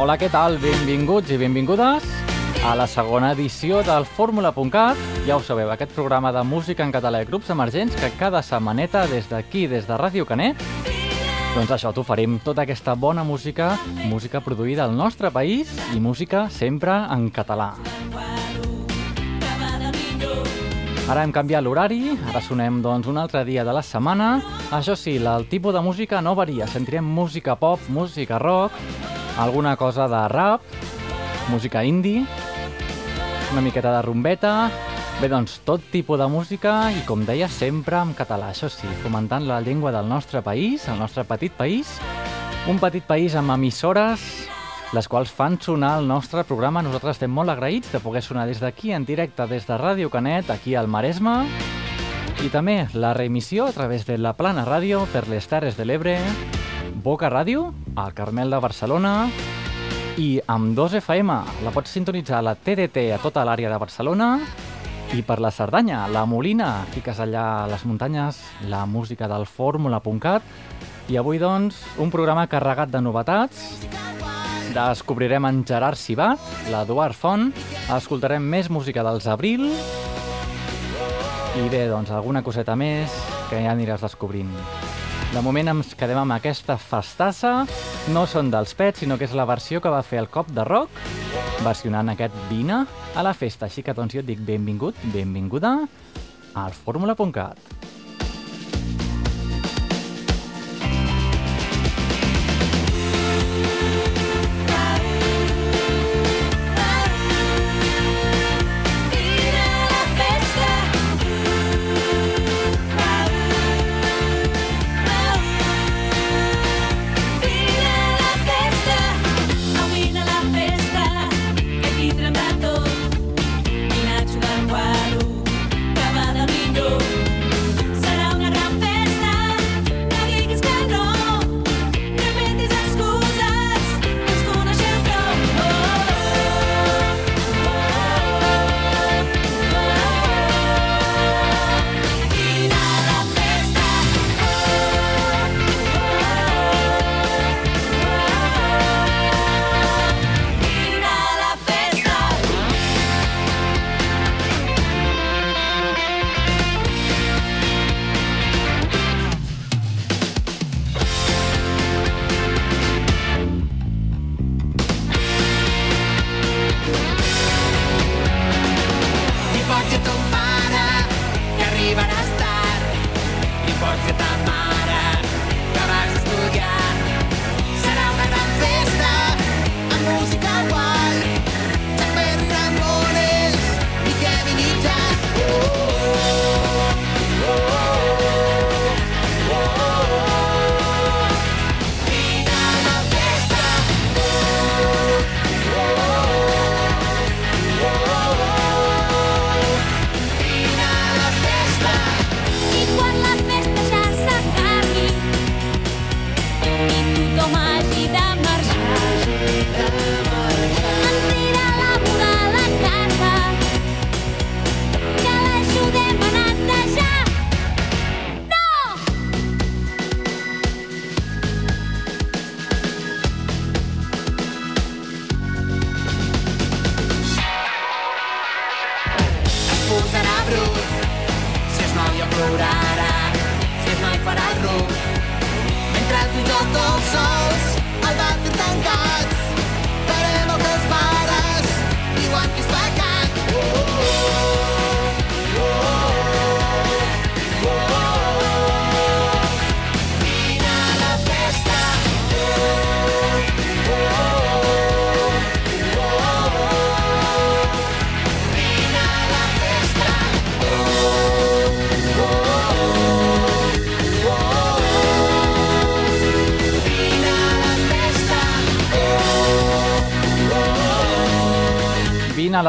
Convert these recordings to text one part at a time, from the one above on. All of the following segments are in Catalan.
Hola, què tal? Benvinguts i benvingudes a la segona edició del Fórmula.cat. Ja ho sabeu, aquest programa de música en català i grups emergents que cada setmaneta des d'aquí, des de Ràdio Canet, doncs això, t'oferim tota aquesta bona música, música produïda al nostre país i música sempre en català. Ara hem canviat l'horari, ara sonem doncs, un altre dia de la setmana. Això sí, el tipus de música no varia. Sentirem música pop, música rock, alguna cosa de rap, música indie, una miqueta de rumbeta... Bé, doncs, tot tipus de música i, com deia, sempre en català, això sí, fomentant la llengua del nostre país, el nostre petit país, un petit país amb emissores les quals fan sonar el nostre programa. Nosaltres estem molt agraïts de poder sonar des d'aquí en directe, des de Ràdio Canet, aquí al Maresme, i també la reemissió a través de la Plana Ràdio per les Terres de l'Ebre, Boca Ràdio, al Carmel de Barcelona, i amb 2 FM la pots sintonitzar a la TDT a tota l'àrea de Barcelona i per la Cerdanya, la Molina, fiques allà a les muntanyes la música del fórmula.cat i avui doncs un programa carregat de novetats. Descobrirem en Gerard Cibat, l'Eduard Font, escoltarem més música dels Abril. I bé, doncs alguna coseta més que ja aniràs descobrint. De moment ens quedem amb aquesta festassa. No són dels pets, sinó que és la versió que va fer el Cop de Rock, versionant aquest Vina a la festa. Així que doncs jo et dic benvingut, benvinguda al fórmula.cat.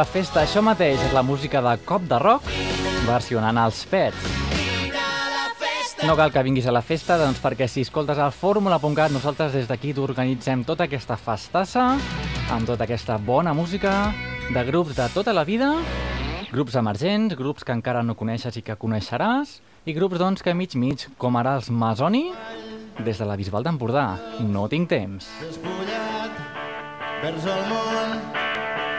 la festa, això mateix, és la música de Cop de Rock, versionant els Pets. No cal que vinguis a la festa, doncs perquè si escoltes el fórmula.cat, nosaltres des d'aquí t'organitzem tota aquesta festassa, amb tota aquesta bona música, de grups de tota la vida, grups emergents, grups que encara no coneixes i que coneixeràs, i grups doncs que mig mig, com ara els Masoni, des de la Bisbal d'Empordà. No tinc temps. Despullat perds el món,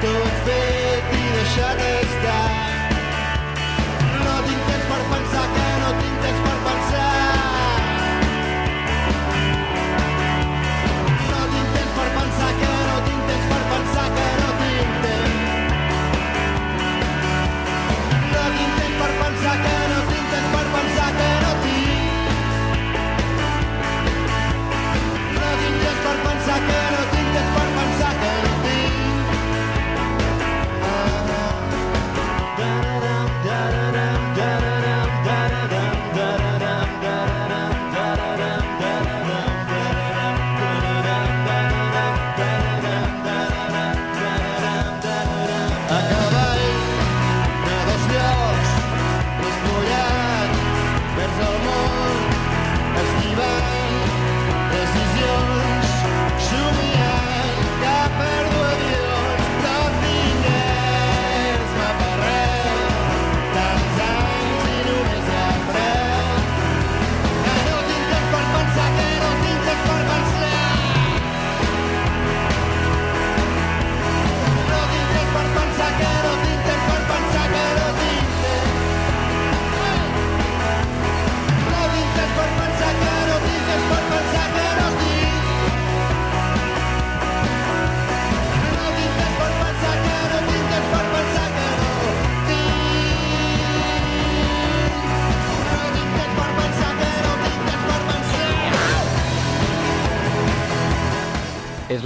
fet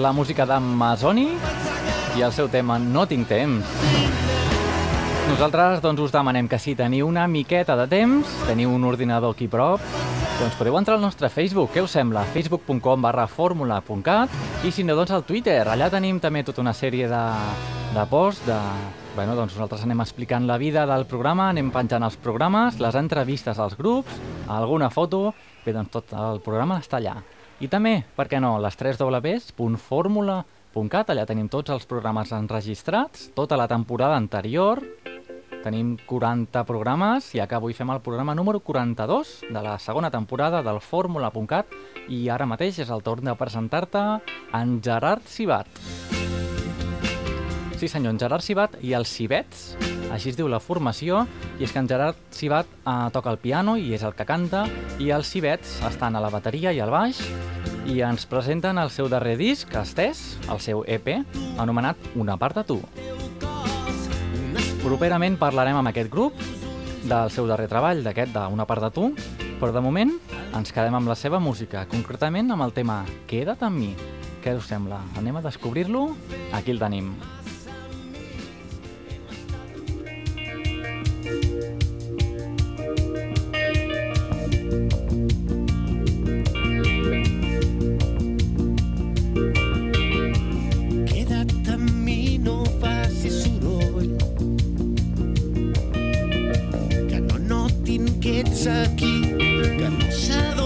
la música d'en Masoni i el seu tema No tinc temps. Nosaltres doncs, us demanem que si teniu una miqueta de temps, teniu un ordinador aquí prop, doncs podeu entrar al nostre Facebook, què us sembla? facebook.com barra fórmula.cat i si no, doncs al Twitter. Allà tenim també tota una sèrie de, de posts, de... Bueno, doncs nosaltres anem explicant la vida del programa, anem penjant els programes, les entrevistes als grups, alguna foto... Bé, doncs tot el programa està allà. I també, per què no, les 3 www.formula.cat, allà tenim tots els programes enregistrats, tota la temporada anterior, tenim 40 programes i acá avui fem el programa número 42 de la segona temporada del Fórmula.cat i ara mateix és el torn de presentar-te en Gerard Cibat. Sí senyor, en Gerard Cibat i els Cibets, així es diu la formació, i és que en Gerard Cibat eh, toca el piano i és el que canta, i els Cibets estan a la bateria i al baix, i ens presenten el seu darrer disc, estès, el seu EP, anomenat Una part de tu. Properament parlarem amb aquest grup del seu darrer treball, d'aquest d'Una part de tu, però de moment ens quedem amb la seva música, concretament amb el tema Queda't amb mi. Què us sembla? Anem a descobrir-lo? Aquí el tenim. Follarem tota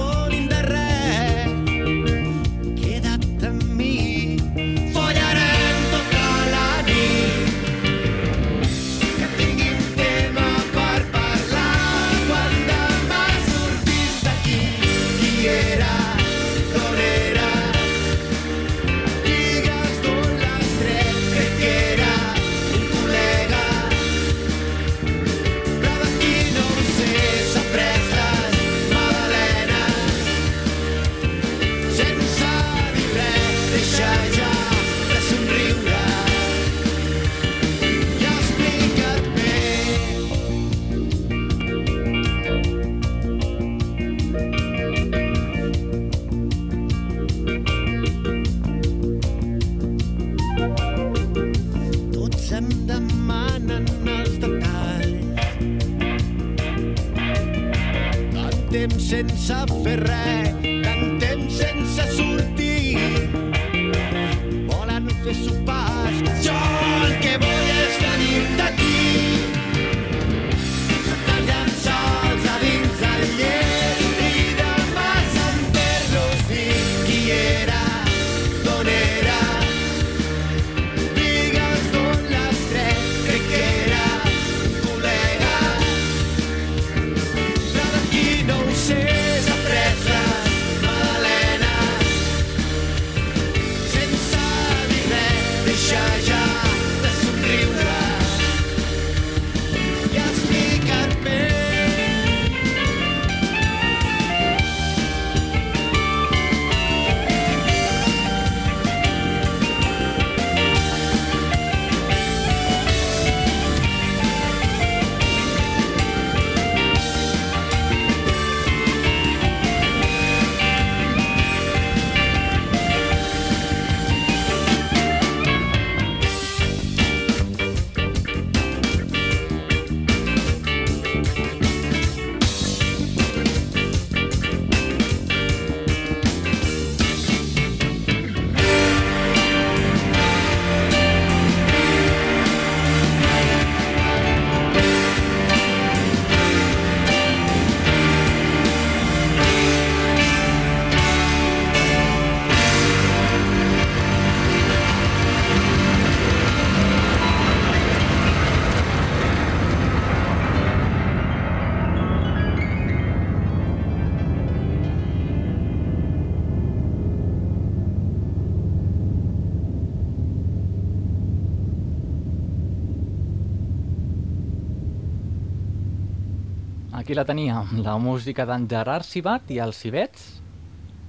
la teníem, la música d'en Gerard Cibat i els Cibets.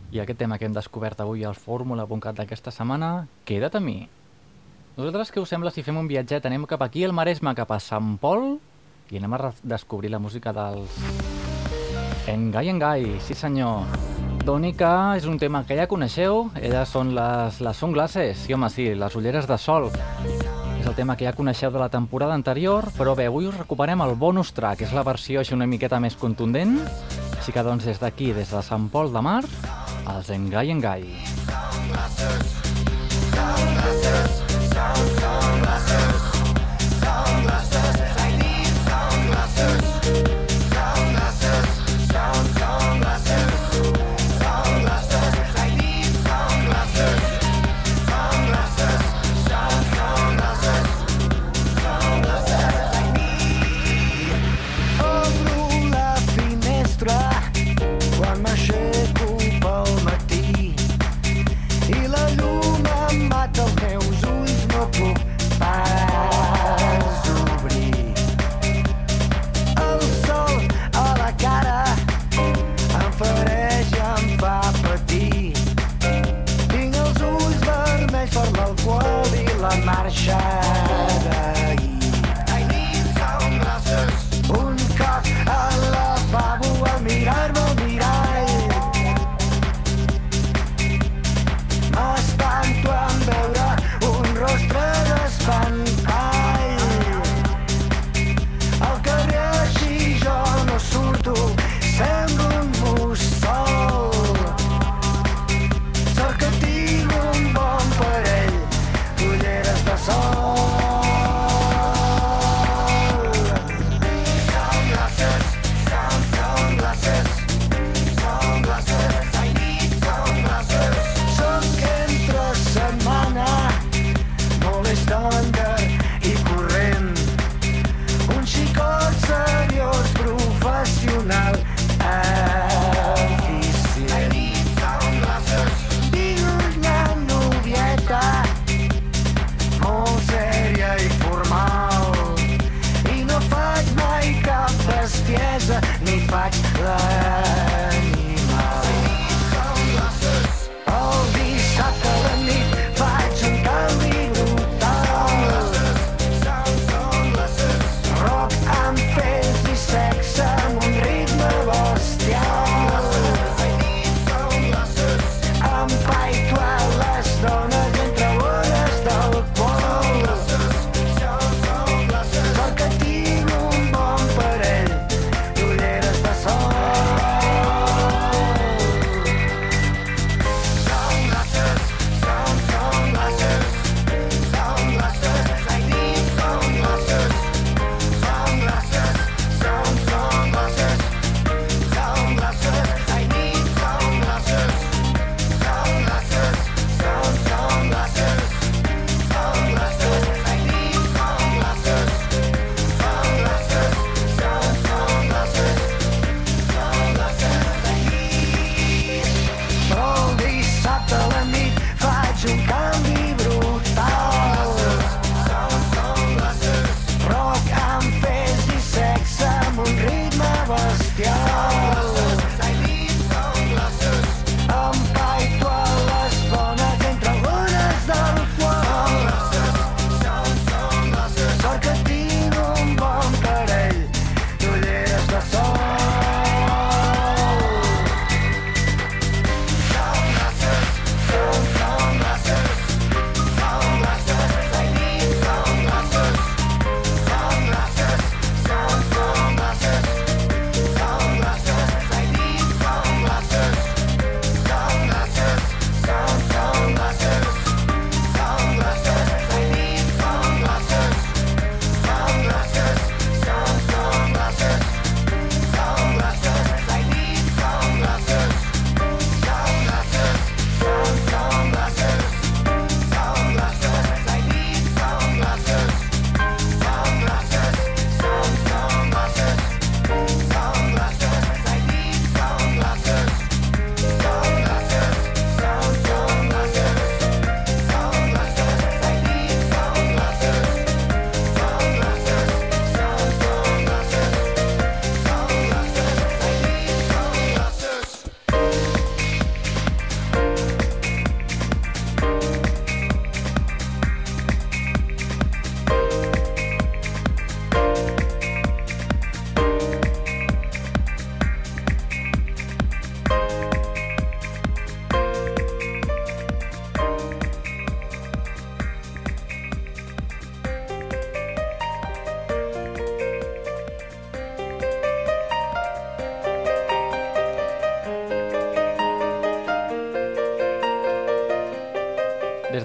I aquest tema que hem descobert avui al fórmula.cat d'aquesta setmana, Queda't a mi. Nosaltres què us sembla si fem un viatget? Anem cap aquí al Maresme, cap a Sant Pol, i anem a descobrir la música dels... Engai Engai, sí senyor. Donica és un tema que ja coneixeu, elles són les, les sunglasses, sí home sí, les ulleres de sol. És el tema que ja coneixeu de la temporada anterior, però bé, avui us recuperem el bonus track, és la versió així una miqueta més contundent. Així que doncs des d'aquí, des de Sant Pol de Mar, els Engai Engai. Obro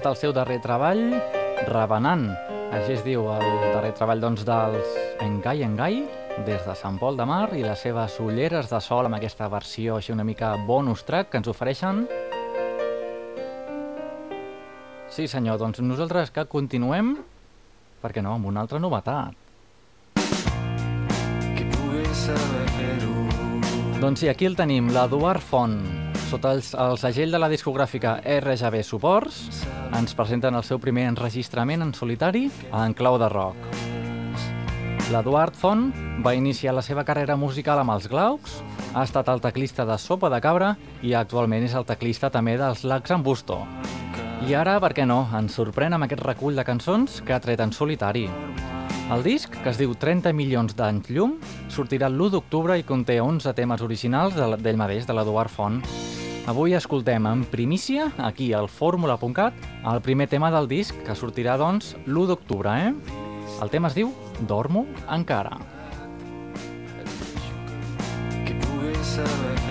des del seu darrer treball, Revenant. Així es diu el darrer treball doncs, dels Engai Engai, des de Sant Pol de Mar i les seves ulleres de sol amb aquesta versió així una mica bonus track que ens ofereixen. Sí senyor, doncs nosaltres que continuem, perquè no, amb una altra novetat. Saber fer-ho Doncs sí, aquí el tenim, l'Eduard Font. Sota el, el segell de la discogràfica RGB Suports, ens presenten el seu primer enregistrament en solitari en clau de rock. L'Eduard Font va iniciar la seva carrera musical amb els Glaucs, ha estat el teclista de Sopa de Cabra i actualment és el teclista també dels Lacs en Busto. I ara, per què no, ens sorprèn amb aquest recull de cançons que ha tret en solitari. El disc, que es diu 30 milions d'anys llum, sortirà l'1 d'octubre i conté 11 temes originals de- d'ell mateix, de l'Eduard Font. Avui escoltem en primícia, aquí al fórmula.cat, el primer tema del disc, que sortirà, doncs, l'1 d'octubre, eh? El tema es diu Dormo encara. Qui pugui saber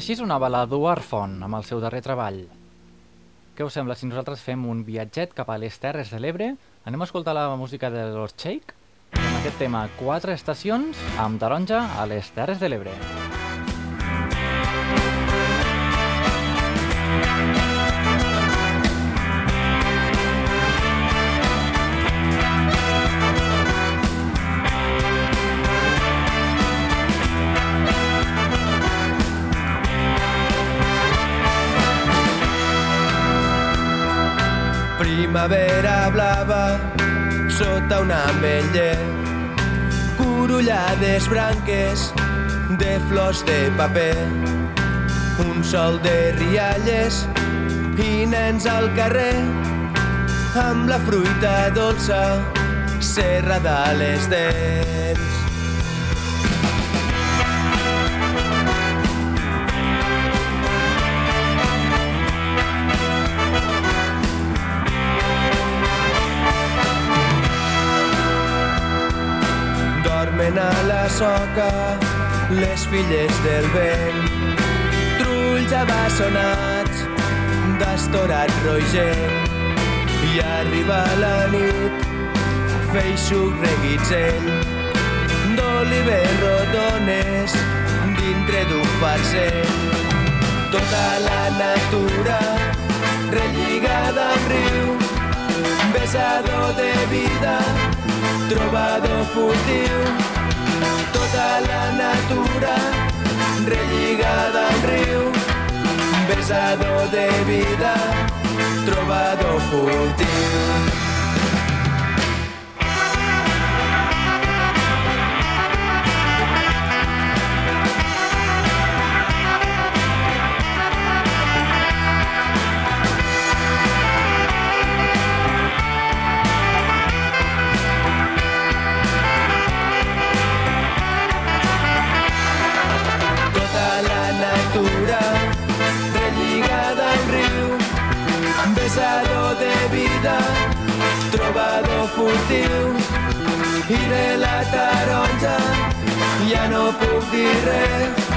així sonava l'Eduard Font amb el seu darrer treball, què us sembla si nosaltres fem un viatget cap a les Terres de l'Ebre? Anem a escoltar la música de Lord Shake? Amb aquest tema, quatre estacions amb taronja a les Terres de l'Ebre. Primavera blava sota un ametller Corollades branques de flors de paper Un sol de rialles i nens al carrer amb la fruita dolça serrada a les dents dormen a la soca les filles del vent. Trulls abassonats d'estorat roigent. I arriba la nit feixuc reguitzell. D'oliver rodones dintre d'un farcell. Tota la natura relligada amb riu. Besador de vida trobador furtiu tota la natura relligada al riu besador de vida trobador furtiu furtiu i de la taronja ja no puc dir res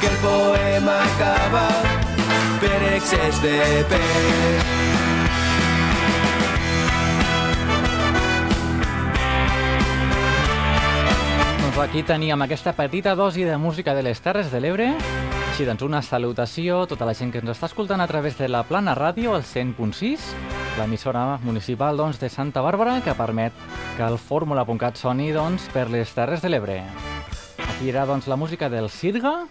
que el poema acaba per excés de pes Doncs aquí teníem aquesta petita dosi de música de les Terres de l'Ebre. Així doncs, una salutació a tota la gent que ens està escoltant a través de la Plana Ràdio, al 100.6, l'emissora municipal doncs, de Santa Bàrbara, que permet que el fórmula.cat soni doncs, per les Terres de l'Ebre. Aquí era doncs, la música del Sirga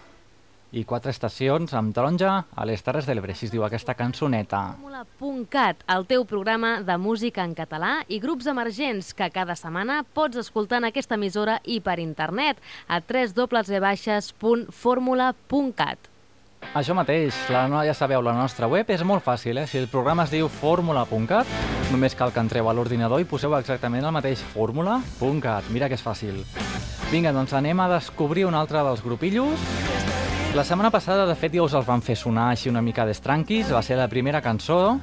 i quatre estacions amb taronja a les Terres de l'Ebre, així es diu aquesta cançoneta. Fórmula.cat, el teu programa de música en català i grups emergents que cada setmana pots escoltar en aquesta emissora i per internet a www.formula.cat. Això mateix, la, ja sabeu, la nostra web és molt fàcil, eh? Si el programa es diu fórmula.cat, només cal que entreu a l'ordinador i poseu exactament el mateix, fórmula.cat. Mira que és fàcil. Vinga, doncs anem a descobrir un altre dels grupillos. La setmana passada, de fet, ja us els van fer sonar així una mica d'estranquis, va ser la primera cançó.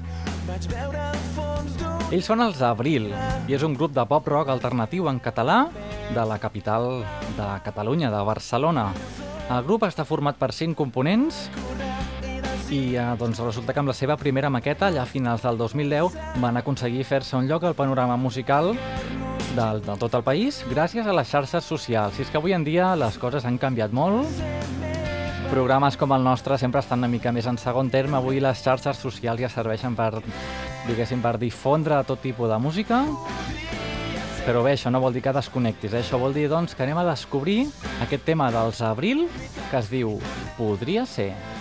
Ells són els Abril, i és un grup de pop-rock alternatiu en català de la capital de Catalunya, de Barcelona. El grup està format per cinc components i eh, doncs resulta que amb la seva primera maqueta, allà a finals del 2010, van aconseguir fer-se un lloc al panorama musical del, de tot el país gràcies a les xarxes socials. I és que avui en dia les coses han canviat molt. Programes com el nostre sempre estan una mica més en segon terme. Avui les xarxes socials ja serveixen per, diguéssim, per difondre tot tipus de música. Però bé, això no vol dir que desconnectis, eh? això vol dir doncs, que anem a descobrir aquest tema dels Abril que es diu Podria ser. Des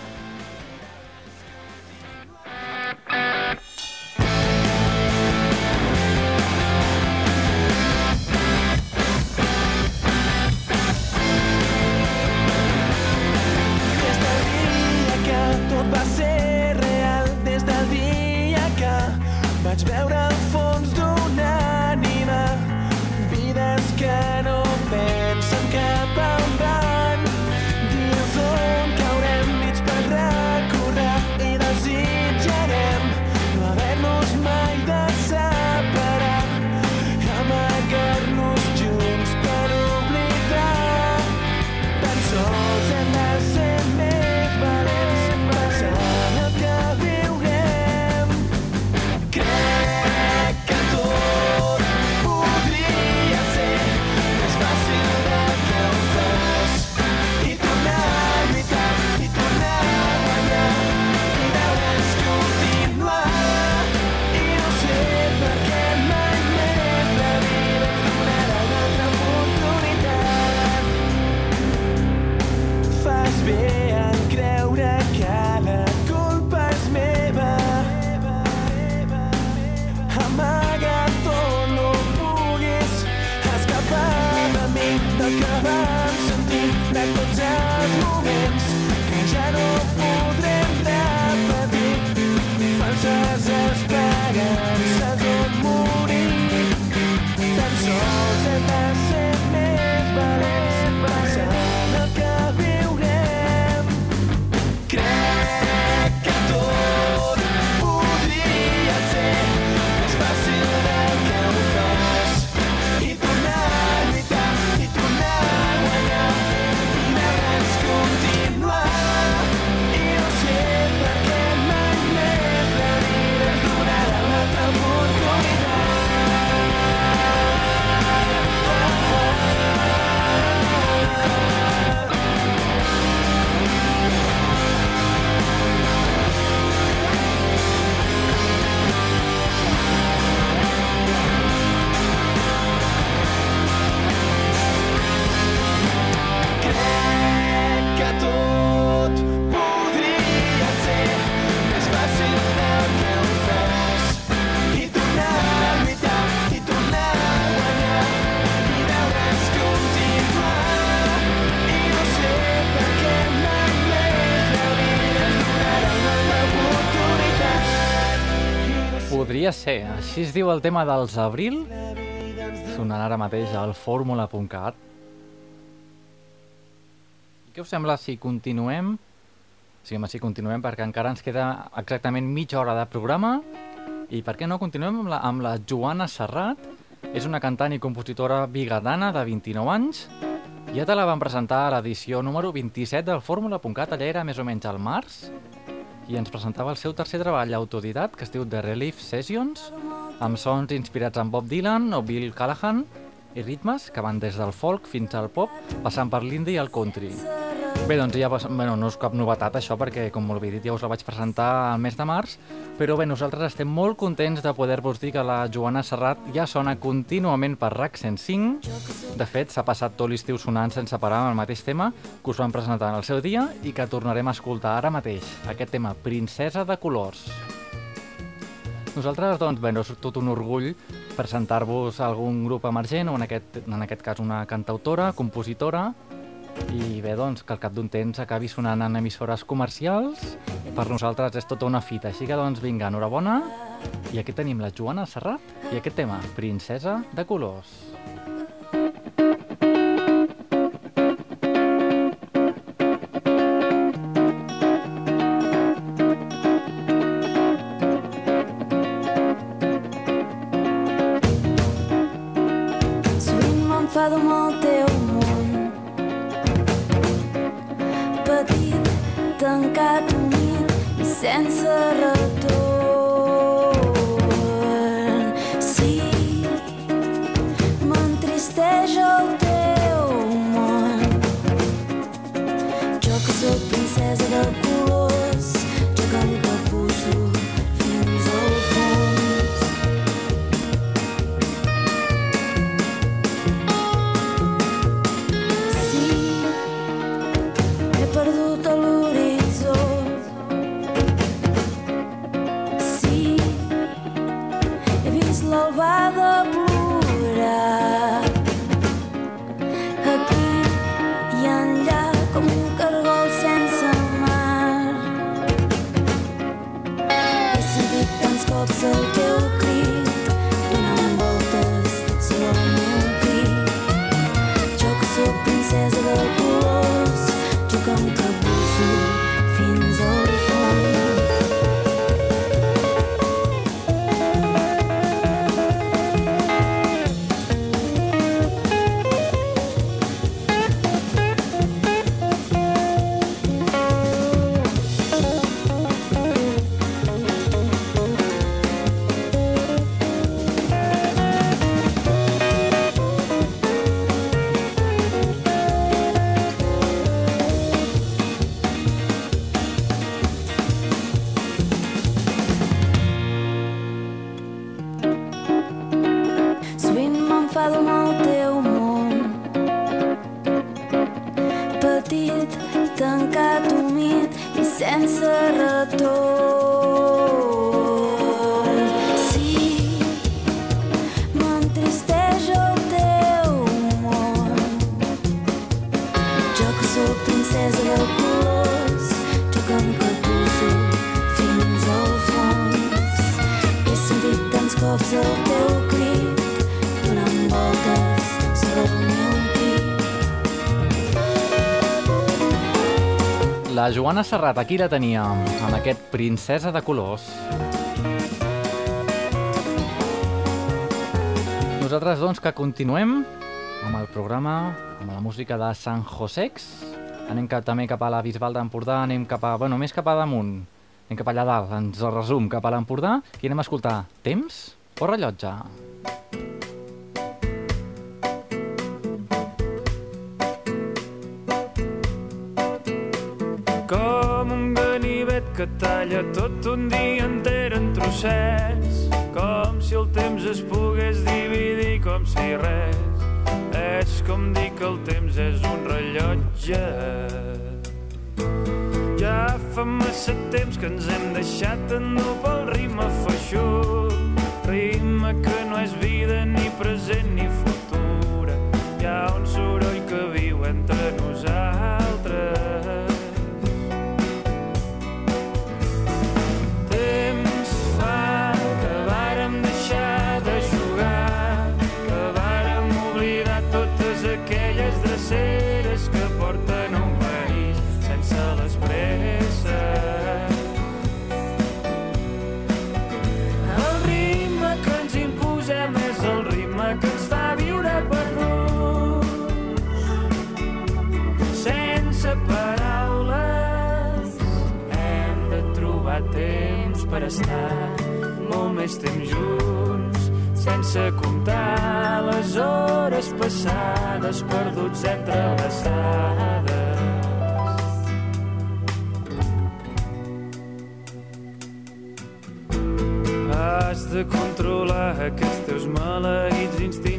ser. Així es diu el tema dels Abril. Sonant ara mateix al fórmula.cat. Què us sembla si continuem? Sí, home, si continuem perquè encara ens queda exactament mitja hora de programa. I per què no continuem amb la, amb la Joana Serrat? És una cantant i compositora bigatana de 29 anys. Ja te la van presentar a l'edició número 27 del fórmula.cat, allà era més o menys al març, i ens presentava el seu tercer treball autodidat, que es diu The Relief Sessions, amb sons inspirats en Bob Dylan o Bill Callahan, i ritmes que van des del folk fins al pop, passant per l'indie i el country. Bé, doncs ja bueno, no és cap novetat això, perquè com molt bé dit ja us la vaig presentar al mes de març, però bé, nosaltres estem molt contents de poder-vos dir que la Joana Serrat ja sona contínuament per RAC 105. De fet, s'ha passat tot l'estiu sonant sense parar amb el mateix tema que us vam presentar en el seu dia i que tornarem a escoltar ara mateix, aquest tema Princesa de colors. Nosaltres, doncs, bé, no és tot un orgull presentar-vos algun grup emergent, o en aquest, en aquest cas una cantautora, compositora, i bé, doncs, que al cap d'un temps acabi sonant en emissores comercials, per nosaltres és tota una fita. Així que, doncs, vinga, enhorabona. I aquí tenim la Joana Serrat i aquest tema, Princesa de colors. I La Joana Serrat, aquí la teníem, amb aquest Princesa de colors. Nosaltres, doncs, que continuem amb el programa, amb la música de San Josex. Anem cap, també cap a la Bisbal d'Empordà, anem cap a... Bueno, més cap a damunt. Anem cap allà dalt, ens el resum, cap a l'Empordà, i anem a escoltar Temps o rellotge? Com un ganivet que talla tot un dia enter en trossets. Com si el temps es pogués dividir com si res. És com dir que el temps és un rellotge. Ja fa massa temps que ens hem deixat endur pel ritme feixut. Ritme que no és vida ni present ni futura. Hi ha un soroll estar molt més temps junts, sense comptar les hores passades perduts entre abraçades. Has de controlar aquests teus maleïts instints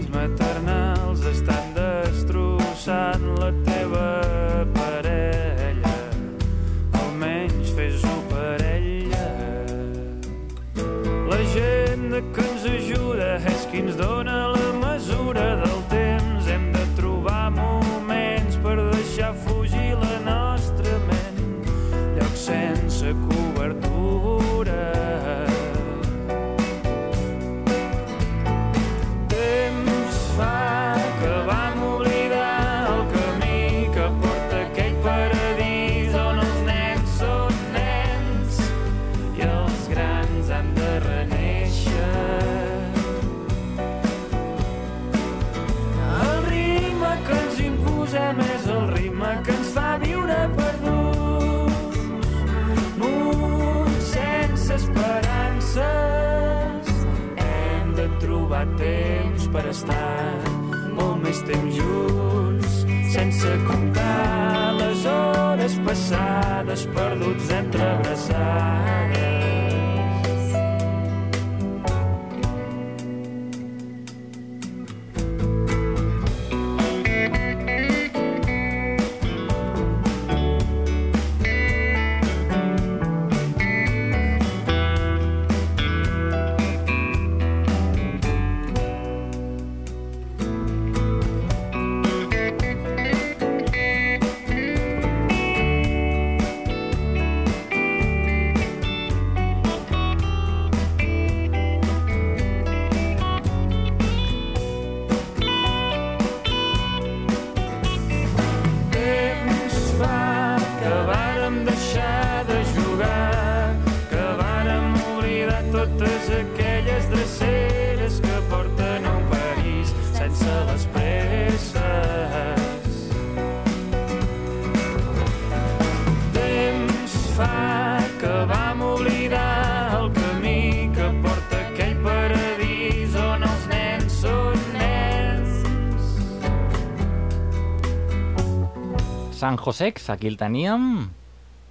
Sant Josex, aquí el teníem.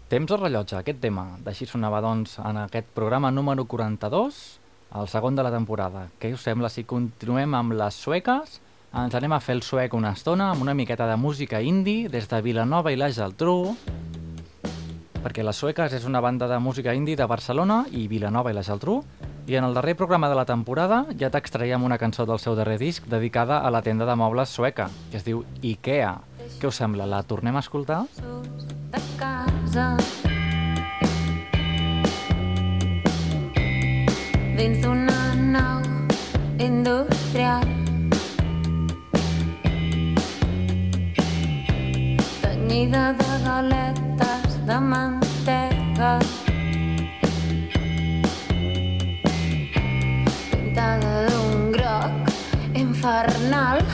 Temps o rellotge, aquest tema. D'així sonava, doncs, en aquest programa número 42, el segon de la temporada. Què us sembla si continuem amb les sueques? Ens anem a fer el suec una estona amb una miqueta de música indie des de Vilanova i la Geltrú, perquè les sueques és una banda de música indie de Barcelona i Vilanova i la Geltrú, i en el darrer programa de la temporada ja t'extraiem una cançó del seu darrer disc dedicada a la tenda de mobles sueca, que es diu Ikea. Què us sembla? La tornem a escoltar? de casa dins d'una nau industrial tenyida de galetes de mantega pintada d'un groc infernal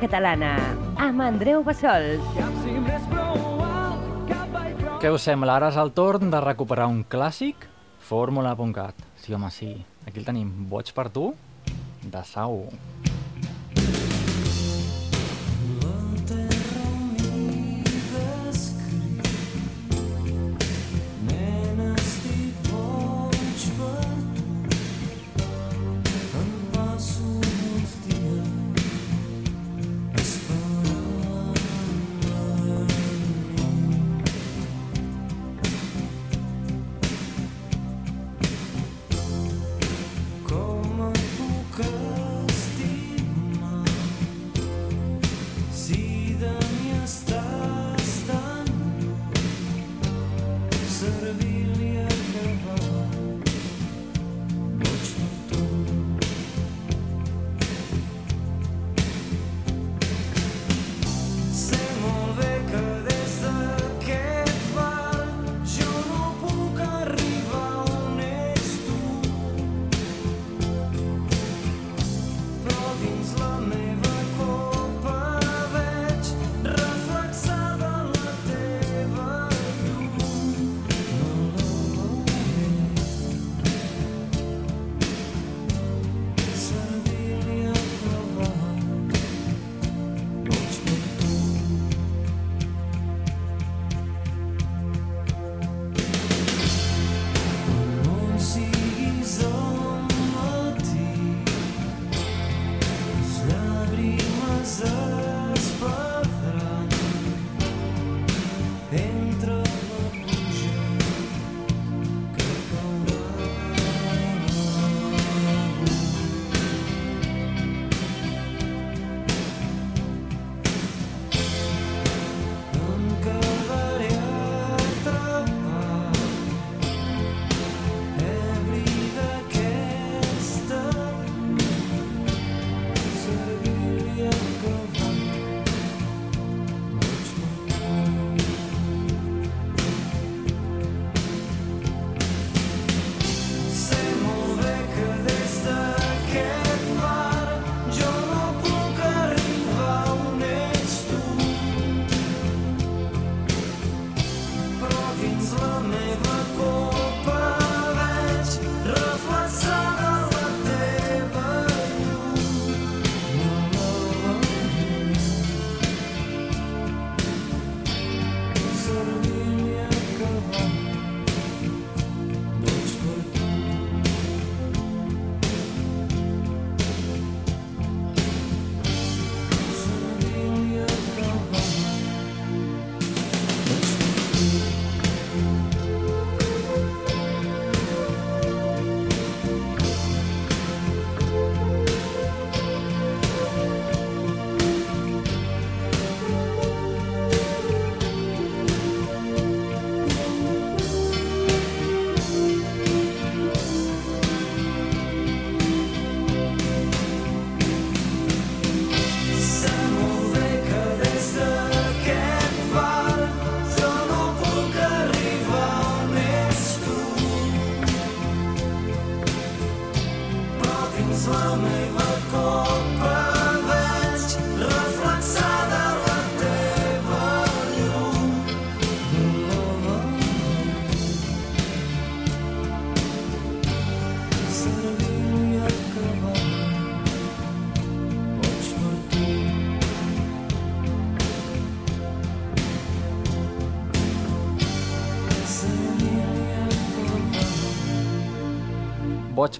catalana, amb Andreu Bassols. Què us sembla? Ara és el torn de recuperar un clàssic? Fórmula.cat. Sí, home, sí. Aquí el tenim. Boig per tu, de Sau.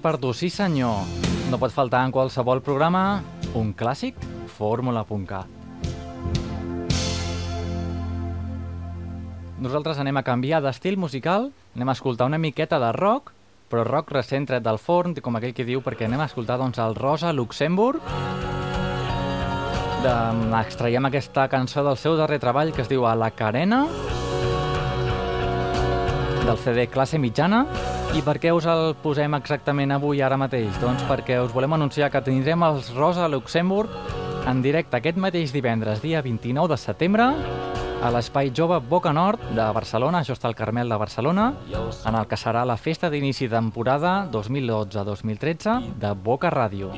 Per tu, sí senyor. No pot faltar en qualsevol programa un clàssic fórmula.cat. Nosaltres anem a canviar d'estil musical, anem a escoltar una miqueta de rock, però rock recent tret del forn, com aquell que diu, perquè anem a escoltar doncs, el Rosa Luxemburg. De, extraiem aquesta cançó del seu darrer treball que es diu A la Carena, del CD Classe Mitjana. I per què us el posem exactament avui, ara mateix? Doncs perquè us volem anunciar que tindrem els Rosa Luxemburg en directe aquest mateix divendres, dia 29 de setembre, a l'Espai Jove Boca Nord de Barcelona, això està al Carmel de Barcelona, en el que serà la festa d'inici temporada 2012-2013 de Boca Ràdio.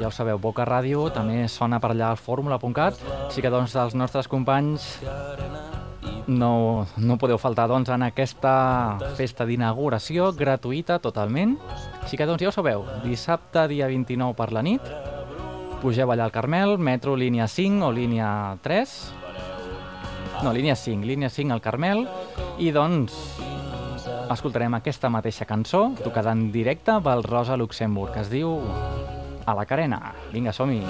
ja ho sabeu, Boca Ràdio també sona per allà al fórmula.cat, així que doncs els nostres companys no, no podeu faltar doncs, en aquesta festa d'inauguració gratuïta totalment. Així que doncs ja ho sabeu, dissabte dia 29 per la nit, pugeu allà al Carmel, metro línia 5 o línia 3, no, línia 5, línia 5 al Carmel, i doncs escoltarem aquesta mateixa cançó, tocada en directe pel Rosa Luxemburg, que es diu A la carena. Vinga, som-hi!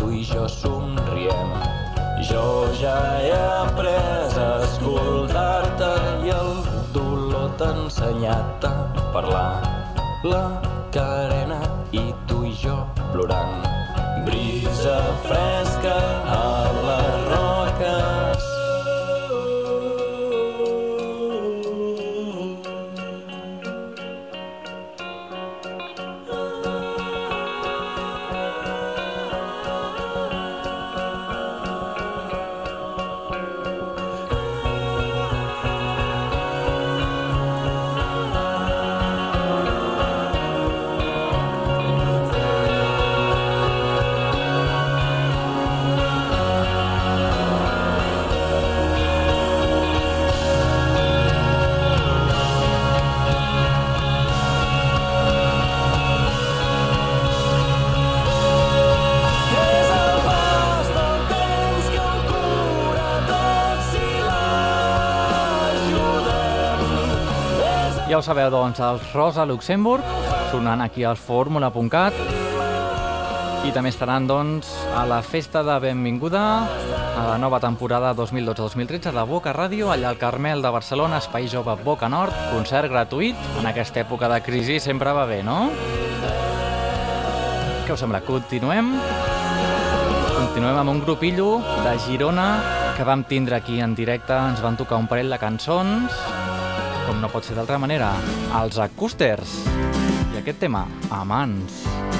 Tu i jo somriem. Jo ja he après a escoltar-te i el dolor t'ha ensenyat a parlar. La Ja ho sabeu, doncs, els Rosa Luxemburg sonant aquí al fórmula.cat i també estaran, doncs, a la festa de benvinguda a la nova temporada 2012-2013 de Boca Ràdio, allà al Carmel de Barcelona, Espai Jove Boca Nord, concert gratuït. En aquesta època de crisi sempre va bé, no? Què us sembla? Continuem? Continuem amb un grupillo de Girona que vam tindre aquí en directe, ens van tocar un parell de cançons, com no pot ser d'altra manera, els Acústers. I aquest tema, Amants. Eren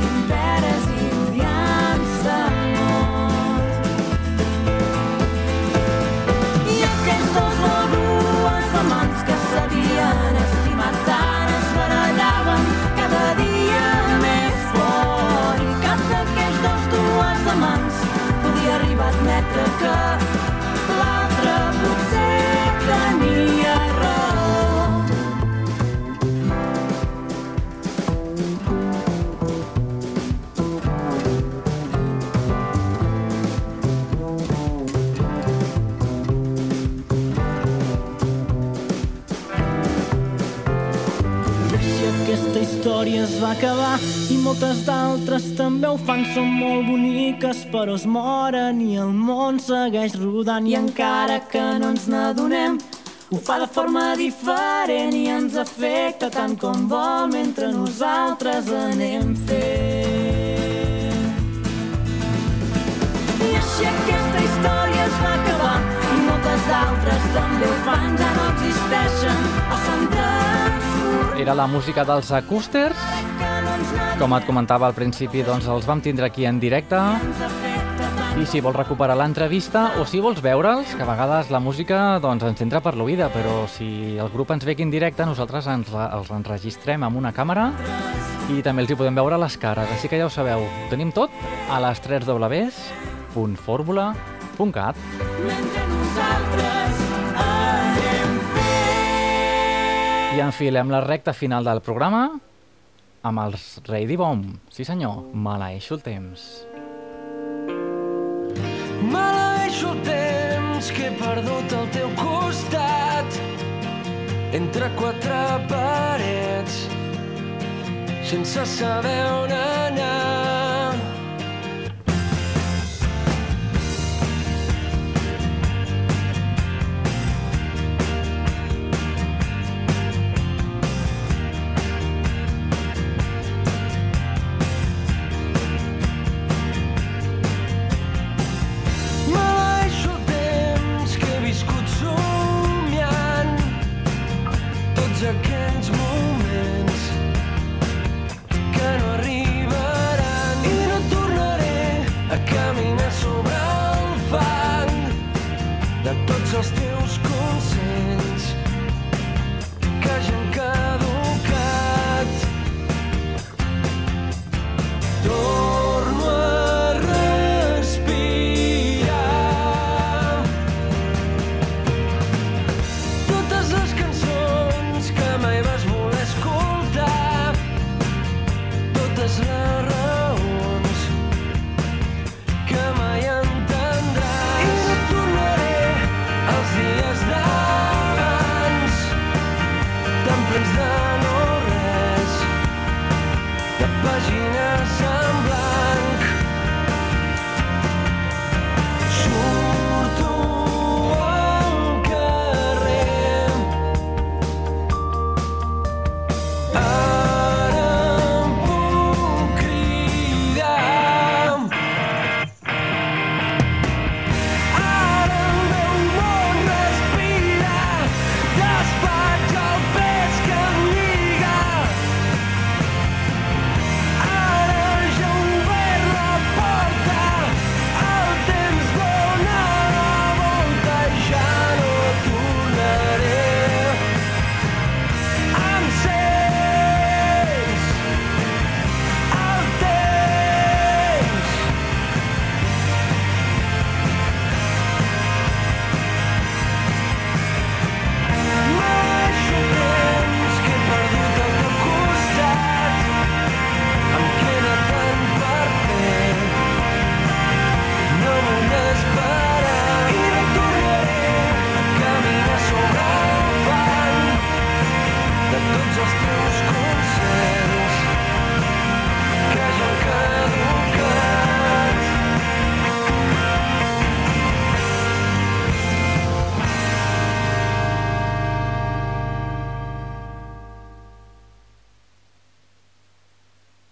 sky. Moltes d'altres també ho fan, són molt boniques però es moren i el món segueix rodant i encara que no ens n'adonem ho fa de forma diferent i ens afecta tant com vol mentre nosaltres anem fent. I així aquesta història es va acabar i moltes d'altres també ho fan, ja no existeixen o s'han transformat. Era la música dels Acústers. Com et comentava al principi, doncs els vam tindre aquí en directe. I si vols recuperar l'entrevista o si vols veure'ls, que a vegades la música doncs, ens entra per l'oïda, però si el grup ens ve aquí en directe, nosaltres ens, els enregistrem amb una càmera i també els hi podem veure les cares. Així que ja ho sabeu, ho tenim tot a les 3 www.formula.cat. mentre nosaltres anem I enfilem la recta final del programa amb els Ready Bomb. Sí senyor, maleeixo el temps. Maleeixo el temps que he perdut al teu costat entre quatre parets sense saber on anar.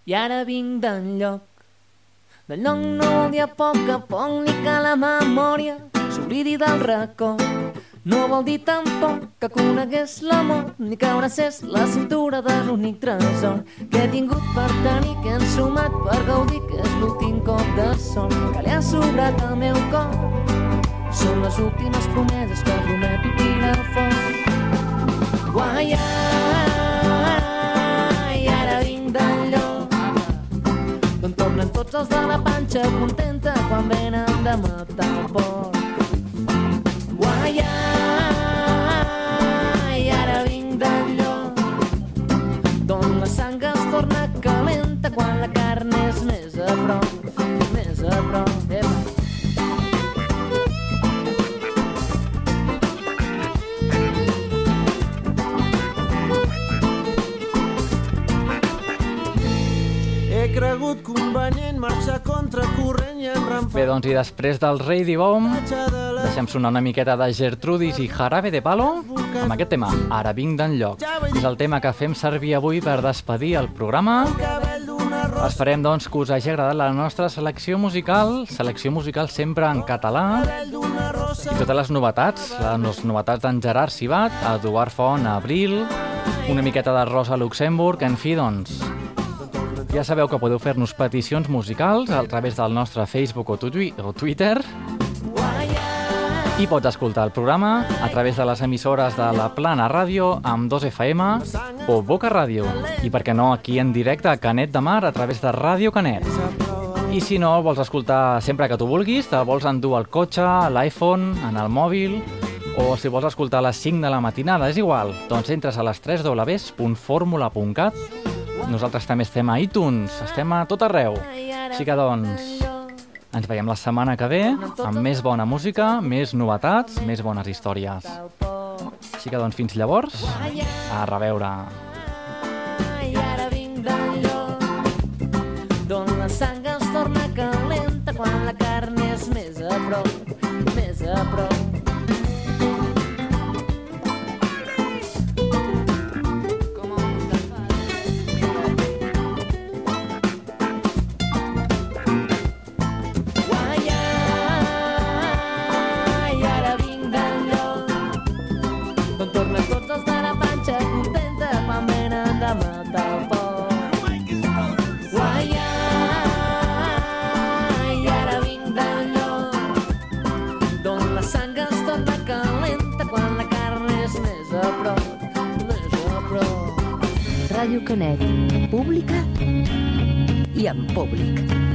I ara vinc d'enlloc, del lloc no vol dir a poc a poc ni que la memòria s'oblidi del racó. No vol dir tampoc que conegués l'amor ni que abracés la cintura de l'únic tresor que he tingut per tenir, que he ensumat per gaudir, que és l'últim cop de sol que li ha sobrat al meu cor. Són les últimes promeses que prometo tirar foc. Guai, tots els de la panxa contenta quan venen de matar el porc. Guai, ai, ara vinc d'enlloc d'on la sang es torna calenta quan la carn és marxar contra corrent i enrampar. Bé, doncs, i després del Rei Dibom, deixem sonar una miqueta de Gertrudis i Jarabe de Palo amb aquest tema, Ara vinc d'enlloc. És el tema que fem servir avui per despedir el programa. Esperem, doncs, que us hagi agradat la nostra selecció musical, selecció musical sempre en català, i totes les novetats, les novetats d'en Gerard Cibat, Eduard Font, Abril, una miqueta de Rosa Luxemburg, en fi, doncs, ja sabeu que podeu fer-nos peticions musicals a través del nostre Facebook o, tui o Twitter. I pots escoltar el programa a través de les emissores de la Plana Ràdio amb 2FM o Boca Ràdio. I, per què no, aquí en directe a Canet de Mar a través de Ràdio Canet. I si no, vols escoltar sempre que tu vulguis, te vols endur al cotxe, a l'iPhone, en el mòbil, o si vols escoltar a les 5 de la matinada, és igual, doncs entres a les 3 www.formula.cat nosaltres també estem a iTunes, estem a tot arreu. Així que, doncs, ens veiem la setmana que ve amb més bona música, més novetats, més bones històries. Així que, doncs, fins llavors, a reveure. Ai, ara vinc d'enlloc d'on la sang es torna calenta quan la carn és més a prop, més a prop. Ràdio Canet, pública i en públic.